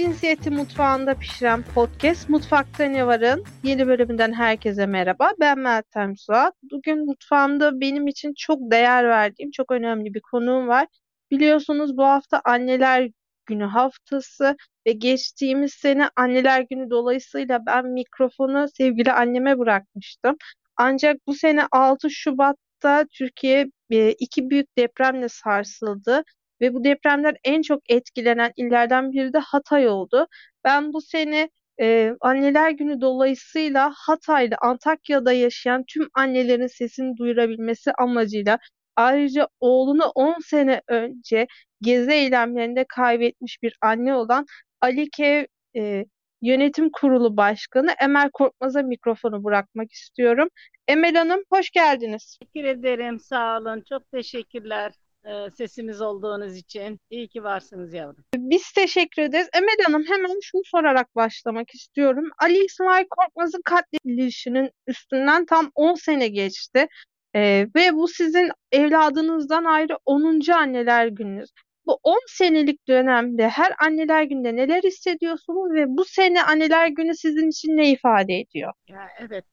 cinsiyeti mutfağında pişiren podcast Mutfakta Ne Var'ın yeni bölümünden herkese merhaba. Ben Meltem Suat. Bugün mutfağımda benim için çok değer verdiğim çok önemli bir konuğum var. Biliyorsunuz bu hafta Anneler Günü haftası ve geçtiğimiz sene Anneler Günü dolayısıyla ben mikrofonu sevgili anneme bırakmıştım. Ancak bu sene 6 Şubat'ta Türkiye e, iki büyük depremle sarsıldı ve bu depremler en çok etkilenen illerden biri de Hatay oldu. Ben bu sene e, Anneler Günü dolayısıyla Hatay'da, Antakya'da yaşayan tüm annelerin sesini duyurabilmesi amacıyla ayrıca oğlunu 10 sene önce gezi eylemlerinde kaybetmiş bir anne olan Ali Kev e, Yönetim Kurulu Başkanı Emel Korkmaz'a mikrofonu bırakmak istiyorum. Emel Hanım hoş geldiniz. Teşekkür ederim, sağ olun. Çok teşekkürler e, sesimiz olduğunuz için. İyi ki varsınız yavrum. Biz teşekkür ederiz. Emel Hanım hemen şunu sorarak başlamak istiyorum. Ali İsmail Korkmaz'ın katledilişinin üstünden tam 10 sene geçti. Ee, ve bu sizin evladınızdan ayrı 10. anneler gününüz. Bu 10 senelik dönemde her anneler günde neler hissediyorsunuz ve bu sene anneler günü sizin için ne ifade ediyor? Ya, evet,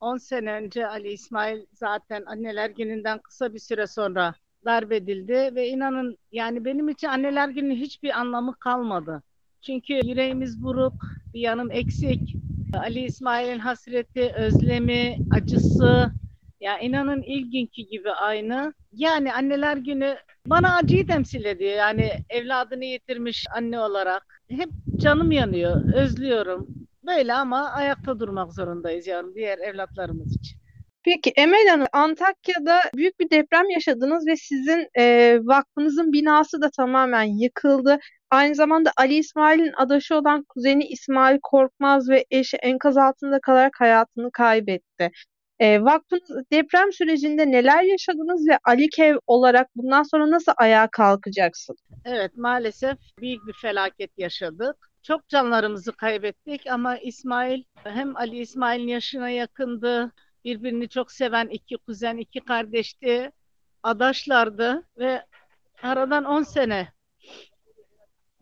10 sene önce Ali İsmail zaten anneler gününden kısa bir süre sonra darbedildi ve inanın yani benim için anneler günü hiçbir anlamı kalmadı. Çünkü yüreğimiz buruk, bir yanım eksik. Ali İsmail'in hasreti, özlemi, acısı ya inanın ilk günkü gibi aynı. Yani anneler günü bana acıyı temsil ediyor. Yani evladını yitirmiş anne olarak. Hep canım yanıyor, özlüyorum. Böyle ama ayakta durmak zorundayız yavrum diğer evlatlarımız için. Peki Emel Hanım, Antakya'da büyük bir deprem yaşadınız ve sizin e, vakfınızın binası da tamamen yıkıldı. Aynı zamanda Ali İsmail'in adaşı olan kuzeni İsmail Korkmaz ve eşi enkaz altında kalarak hayatını kaybetti. E, vakfınız deprem sürecinde neler yaşadınız ve Ali Kev olarak bundan sonra nasıl ayağa kalkacaksın? Evet, maalesef büyük bir felaket yaşadık. Çok canlarımızı kaybettik ama İsmail hem Ali İsmail'in yaşına yakındı, birbirini çok seven iki kuzen, iki kardeşti, adaşlardı ve aradan 10 sene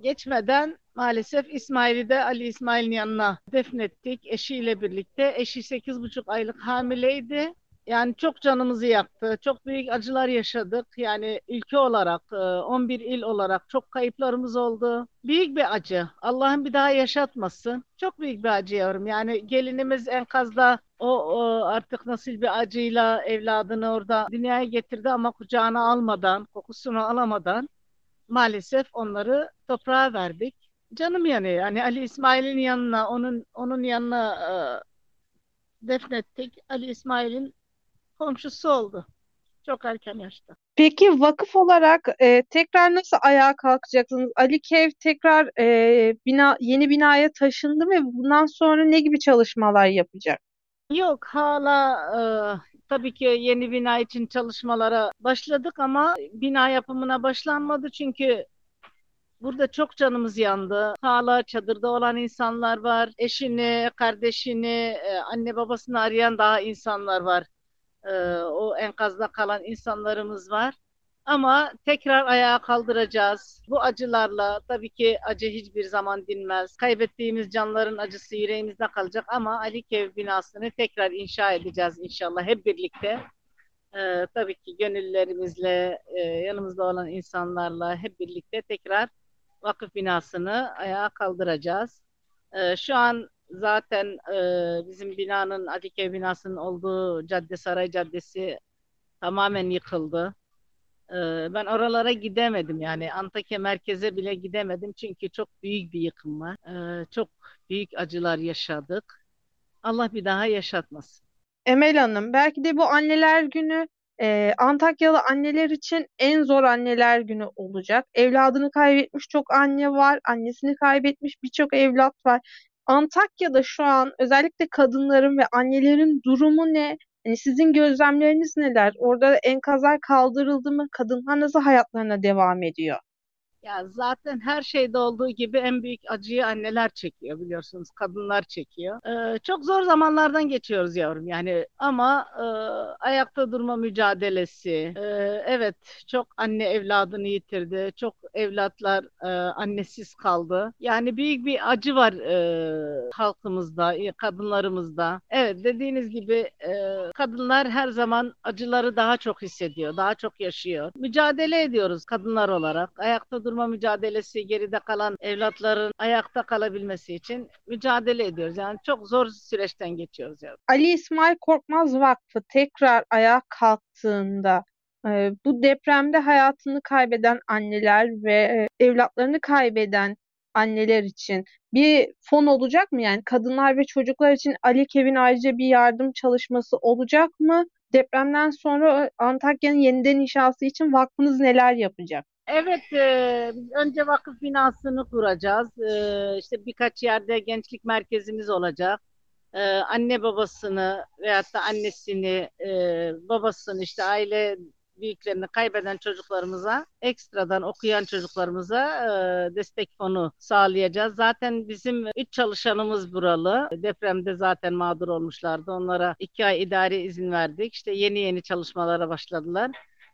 geçmeden maalesef İsmail'i de Ali İsmail'in yanına defnettik eşiyle birlikte. Eşi 8,5 aylık hamileydi. Yani çok canımızı yaktı. Çok büyük acılar yaşadık. Yani ülke olarak, 11 e, il olarak çok kayıplarımız oldu. Büyük bir acı. Allah'ın bir daha yaşatmasın. Çok büyük bir acı yavrum. Yani gelinimiz enkazda o, o artık nasıl bir acıyla evladını orada dünyaya getirdi ama kucağına almadan, kokusunu alamadan maalesef onları toprağa verdik. Canım yanıyor. Yani Ali İsmail'in yanına, onun onun yanına e, defnettik. Ali İsmail'in komşusu oldu. Çok erken yaşta. Peki vakıf olarak e, tekrar nasıl ayağa kalkacaksınız? Ali Kev tekrar e, bina yeni binaya taşındı ve bundan sonra ne gibi çalışmalar yapacak? Yok hala e, tabii ki yeni bina için çalışmalara başladık ama bina yapımına başlanmadı çünkü Burada çok canımız yandı. Hala çadırda olan insanlar var. Eşini, kardeşini, e, anne babasını arayan daha insanlar var. E, o enkazda kalan insanlarımız var. Ama tekrar ayağa kaldıracağız. Bu acılarla tabii ki acı hiçbir zaman dinmez. Kaybettiğimiz canların acısı yüreğimizde kalacak ama Ali Kev binasını tekrar inşa edeceğiz inşallah hep birlikte. Ee, tabii ki gönüllerimizle, e, yanımızda olan insanlarla hep birlikte tekrar vakıf binasını ayağa kaldıracağız. Ee, şu an zaten e, bizim binanın Adike binasının olduğu cadde Saray Caddesi tamamen yıkıldı. Ee, ben oralara gidemedim yani Antakya merkeze bile gidemedim çünkü çok büyük bir yıkım var. Ee, çok büyük acılar yaşadık. Allah bir daha yaşatmasın. Emel Hanım, belki de bu anneler günü ee, Antakyalı anneler için en zor anneler günü olacak. Evladını kaybetmiş çok anne var, annesini kaybetmiş birçok evlat var. Antakya'da şu an özellikle kadınların ve annelerin durumu ne? Yani sizin gözlemleriniz neler? Orada enkazlar kaldırıldı mı? Kadınlar nasıl hayatlarına devam ediyor? Ya zaten her şeyde olduğu gibi en büyük acıyı anneler çekiyor biliyorsunuz. Kadınlar çekiyor. Ee, çok zor zamanlardan geçiyoruz yavrum yani ama e, ayakta durma mücadelesi. E, evet çok anne evladını yitirdi. Çok evlatlar e, annesiz kaldı. Yani büyük bir acı var e, halkımızda, e, kadınlarımızda. Evet dediğiniz gibi e, kadınlar her zaman acıları daha çok hissediyor, daha çok yaşıyor. Mücadele ediyoruz kadınlar olarak. Ayakta durma mücadelesi, geride kalan evlatların ayakta kalabilmesi için mücadele ediyoruz. Yani çok zor süreçten geçiyoruz. Yani. Ali İsmail Korkmaz Vakfı tekrar ayağa kalktığında e, bu depremde hayatını kaybeden anneler ve e, evlatlarını kaybeden anneler için bir fon olacak mı? Yani kadınlar ve çocuklar için Ali Kevin ayrıca bir yardım çalışması olacak mı? Depremden sonra Antakya'nın yeniden inşası için vakfınız neler yapacak? Evet, e, önce vakıf binasını kuracağız. E, işte birkaç yerde gençlik merkezimiz olacak. E, anne babasını veyahut da annesini, e, babasını işte aile büyüklerini kaybeden çocuklarımıza ekstradan okuyan çocuklarımıza e, destek fonu sağlayacağız. Zaten bizim üç çalışanımız buralı. Depremde zaten mağdur olmuşlardı. Onlara iki ay idari izin verdik. İşte yeni yeni çalışmalara başladılar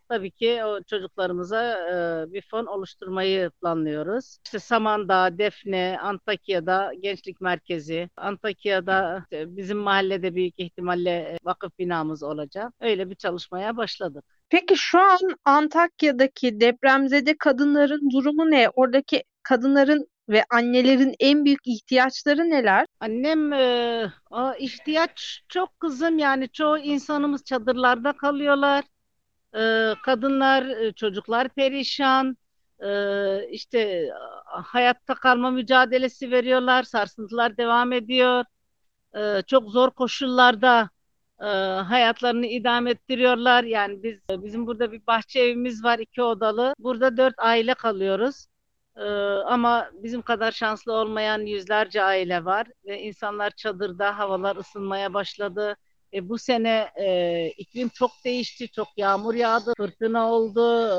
tabii ki o çocuklarımıza e, bir fon oluşturmayı planlıyoruz. İşte Samandağ, Defne, Antakya'da gençlik merkezi, Antakya'da işte bizim mahallede büyük ihtimalle vakıf binamız olacak. Öyle bir çalışmaya başladık. Peki şu an Antakya'daki depremzede kadınların durumu ne? Oradaki kadınların ve annelerin en büyük ihtiyaçları neler? Annem e, ihtiyaç çok kızım yani çoğu insanımız çadırlarda kalıyorlar. E, kadınlar, e, çocuklar perişan. E, işte hayatta kalma mücadelesi veriyorlar. Sarsıntılar devam ediyor. E, çok zor koşullarda e, hayatlarını idame ettiriyorlar. Yani biz bizim burada bir bahçe evimiz var, iki odalı. Burada dört aile kalıyoruz. E, ama bizim kadar şanslı olmayan yüzlerce aile var ve insanlar çadırda, havalar ısınmaya başladı. E, bu sene e, iklim çok değişti, çok yağmur yağdı, fırtına oldu. E,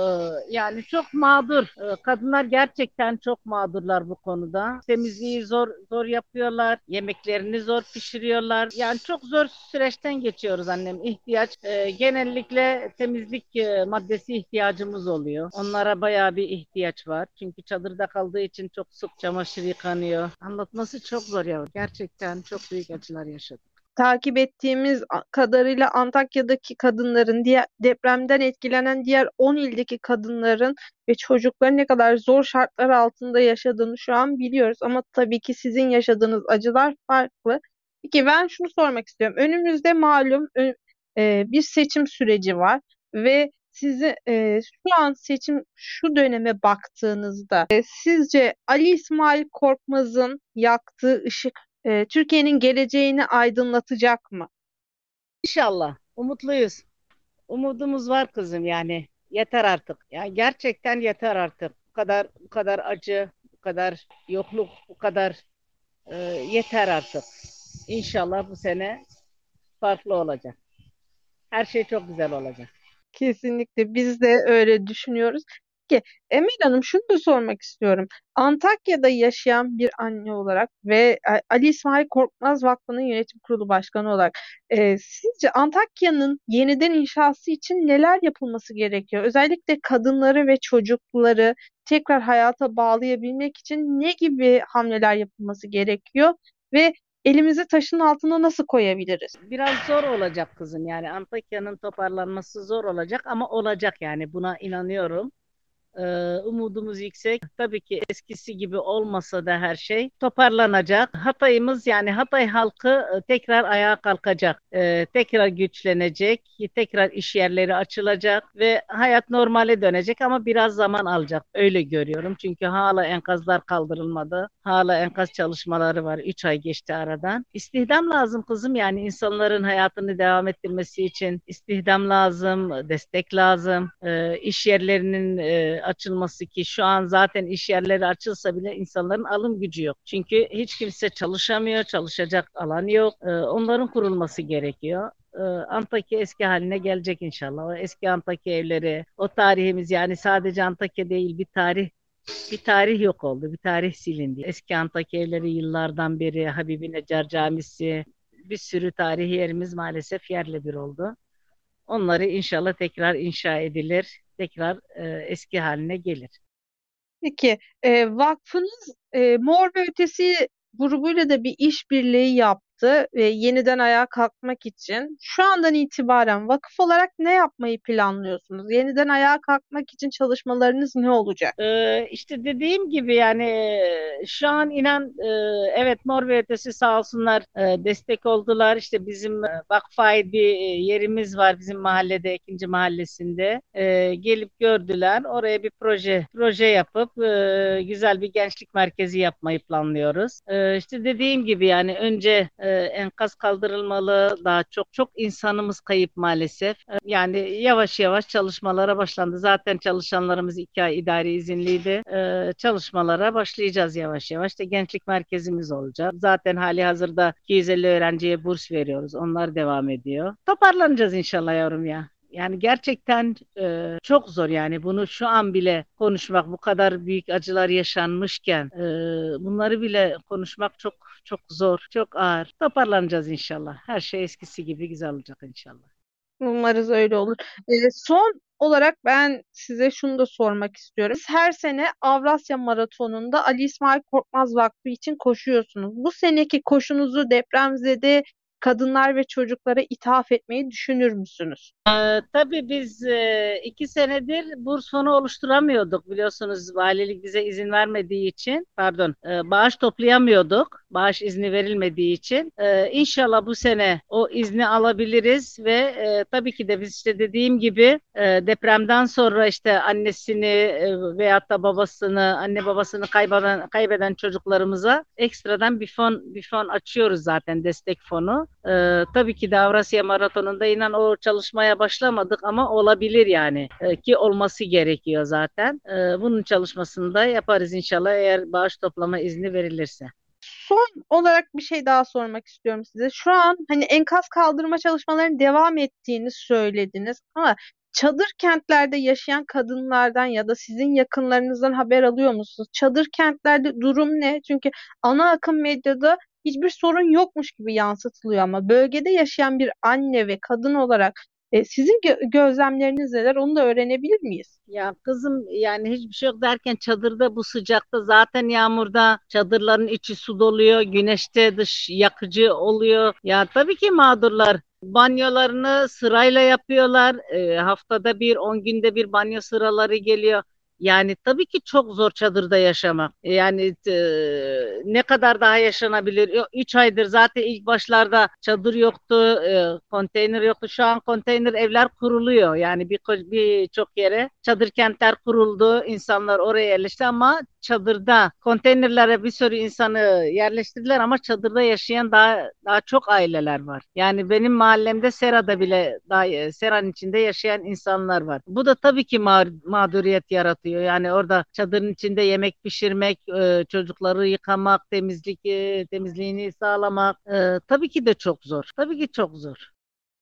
yani çok mağdur. E, kadınlar gerçekten çok mağdurlar bu konuda. Temizliği zor zor yapıyorlar, yemeklerini zor pişiriyorlar. Yani çok zor süreçten geçiyoruz annem. İhtiyaç e, genellikle temizlik e, maddesi ihtiyacımız oluyor. Onlara bayağı bir ihtiyaç var. Çünkü çadırda kaldığı için çok sık çamaşır yıkanıyor. Anlatması çok zor ya. Gerçekten çok büyük acılar yaşadık takip ettiğimiz kadarıyla Antakya'daki kadınların, diğer depremden etkilenen diğer 10 ildeki kadınların ve çocukların ne kadar zor şartlar altında yaşadığını şu an biliyoruz. Ama tabii ki sizin yaşadığınız acılar farklı. Peki ben şunu sormak istiyorum. Önümüzde malum e, bir seçim süreci var ve sizi e, şu an seçim şu döneme baktığınızda e, sizce Ali İsmail Korkmaz'ın yaktığı ışık e, Türkiye'nin geleceğini aydınlatacak mı? İnşallah. Umutluyuz. Umudumuz var kızım yani. Yeter artık. Yani gerçekten yeter artık. Bu kadar bu kadar acı, bu kadar yokluk, bu kadar e, yeter artık. İnşallah bu sene farklı olacak. Her şey çok güzel olacak. Kesinlikle biz de öyle düşünüyoruz. Peki Emel Hanım şunu da sormak istiyorum. Antakya'da yaşayan bir anne olarak ve e, Ali İsmail Korkmaz Vakfı'nın yönetim kurulu başkanı olarak e, sizce Antakya'nın yeniden inşası için neler yapılması gerekiyor? Özellikle kadınları ve çocukları tekrar hayata bağlayabilmek için ne gibi hamleler yapılması gerekiyor ve elimizi taşın altına nasıl koyabiliriz? Biraz zor olacak kızım yani Antakya'nın toparlanması zor olacak ama olacak yani buna inanıyorum. Ee, umudumuz yüksek. Tabii ki eskisi gibi olmasa da her şey toparlanacak. Hatay'ımız yani Hatay halkı e, tekrar ayağa kalkacak. Ee, tekrar güçlenecek. Tekrar iş yerleri açılacak ve hayat normale dönecek ama biraz zaman alacak. Öyle görüyorum. Çünkü hala enkazlar kaldırılmadı. Hala enkaz çalışmaları var. 3 ay geçti aradan. İstihdam lazım kızım yani insanların hayatını devam ettirmesi için istihdam lazım, destek lazım. Ee, iş yerlerinin e, açılması ki şu an zaten iş yerleri açılsa bile insanların alım gücü yok. Çünkü hiç kimse çalışamıyor, çalışacak alan yok. Ee, onların kurulması gerekiyor. Ee, Antakya eski haline gelecek inşallah. O eski Antakya evleri, o tarihimiz yani sadece Antakya değil bir tarih Bir tarih yok oldu, bir tarih silindi. Eski Antakya evleri yıllardan beri Habibi Necar Camisi, bir sürü tarihi yerimiz maalesef yerle bir oldu. Onları inşallah tekrar inşa edilir, tekrar e, eski haline gelir. Peki, e, vakfınız e, Mor ve Ötesi grubuyla da bir işbirliği yaptı ve yeniden ayağa kalkmak için. Şu andan itibaren vakıf olarak ne yapmayı planlıyorsunuz? Yeniden ayağa kalkmak için çalışmalarınız ne olacak? Ee, işte dediğim gibi yani e, şu an inan e, evet Mor ve Ötesi sağ olsunlar e, destek oldular. İşte bizim e, vakfa ait bir e, yerimiz var bizim mahallede ikinci mahallesinde. E, gelip gördüler. Oraya bir proje proje yapıp e, güzel bir gençlik merkezi yapmayı planlıyoruz. E, işte dediğim gibi yani önce e, enkaz kaldırılmalı. Daha çok çok insanımız kayıp maalesef. E, yani yavaş yavaş çalışmalara başlandı. Zaten çalışanlarımız iki ay idari izinliydi. E, çalışmalara başlayacağız yavaş yavaş. İşte gençlik merkezimiz olacak. Zaten hali hazırda 250 öğrenciye burs veriyoruz. Onlar devam ediyor. Toparlanacağız inşallah yavrum ya. Yani gerçekten e, çok zor yani bunu şu an bile konuşmak bu kadar büyük acılar yaşanmışken e, bunları bile konuşmak çok çok zor, çok ağır. Toparlanacağız inşallah. Her şey eskisi gibi güzel olacak inşallah. Umarız öyle olur. E, son olarak ben size şunu da sormak istiyorum. Siz her sene Avrasya Maratonu'nda Ali İsmail Korkmaz Vakfı için koşuyorsunuz. Bu seneki koşunuzu depremzede kadınlar ve çocuklara ithaf etmeyi düşünür müsünüz? Ee, tabii biz e, iki senedir burs fonu oluşturamıyorduk biliyorsunuz valilik bize izin vermediği için pardon e, bağış toplayamıyorduk bağış izni verilmediği için e, inşallah bu sene o izni alabiliriz ve e, tabii ki de biz işte dediğim gibi e, depremden sonra işte annesini e, veyahut da babasını anne babasını kaybeden kaybeden çocuklarımıza ekstradan bir fon bir fon açıyoruz zaten destek fonu. E, tabii ki de Avrasya Maratonu'nda inan o çalışmaya başlamadık ama olabilir yani e, ki olması gerekiyor zaten. E, bunun çalışmasını da yaparız inşallah eğer bağış toplama izni verilirse. Son olarak bir şey daha sormak istiyorum size. Şu an hani enkaz kaldırma çalışmalarının devam ettiğini söylediniz ama çadır kentlerde yaşayan kadınlardan ya da sizin yakınlarınızdan haber alıyor musunuz? Çadır kentlerde durum ne? Çünkü ana akım medyada hiçbir sorun yokmuş gibi yansıtılıyor ama bölgede yaşayan bir anne ve kadın olarak e, sizin gö- gözlemleriniz neler? Onu da öğrenebilir miyiz? Ya kızım yani hiçbir şey yok derken çadırda bu sıcakta zaten yağmurda çadırların içi su doluyor, güneşte dış yakıcı oluyor. Ya tabii ki mağdurlar. Banyolarını sırayla yapıyorlar. E, haftada bir, on günde bir banyo sıraları geliyor. Yani tabii ki çok zor çadırda yaşamak. Yani e, ne kadar daha yaşanabilir? Üç aydır zaten ilk başlarda çadır yoktu, e, konteyner yoktu. Şu an konteyner evler kuruluyor. Yani bir birçok yere çadır kentler kuruldu. İnsanlar oraya yerleşti ama çadırda konteynerlere bir sürü insanı yerleştirdiler ama çadırda yaşayan daha daha çok aileler var. Yani benim mahallemde Sera'da bile daha Sera'nın içinde yaşayan insanlar var. Bu da tabii ki ma mağduriyet yaratıyor. Yani orada çadırın içinde yemek pişirmek, e, çocukları yıkamak, temizlik e, temizliğini sağlamak e, tabii ki de çok zor. Tabii ki çok zor.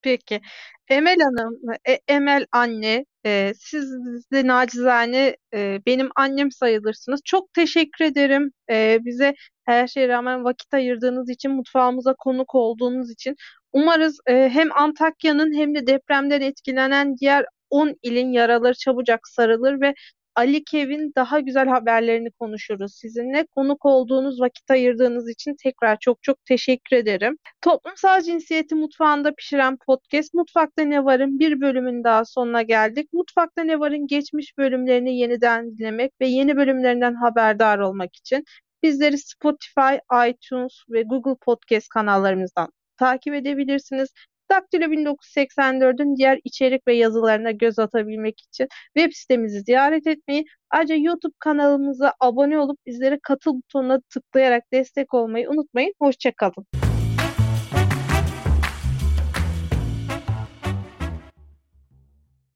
Peki. Emel Hanım, e, Emel anne, e, siz de nacizane e, benim annem sayılırsınız. Çok teşekkür ederim e, bize her şeye rağmen vakit ayırdığınız için, mutfağımıza konuk olduğunuz için. Umarız e, hem Antakya'nın hem de depremden etkilenen diğer 10 ilin yaraları çabucak sarılır ve Ali Kevin daha güzel haberlerini konuşuruz sizinle. Konuk olduğunuz, vakit ayırdığınız için tekrar çok çok teşekkür ederim. Toplumsal cinsiyeti mutfağında pişiren podcast Mutfakta Ne Var'ın bir bölümün daha sonuna geldik. Mutfakta Ne Var'ın geçmiş bölümlerini yeniden dinlemek ve yeni bölümlerinden haberdar olmak için bizleri Spotify, iTunes ve Google Podcast kanallarımızdan takip edebilirsiniz. Daktilo 1984'ün diğer içerik ve yazılarına göz atabilmek için web sitemizi ziyaret etmeyi, ayrıca YouTube kanalımıza abone olup bizlere katıl butonuna tıklayarak destek olmayı unutmayın. Hoşçakalın.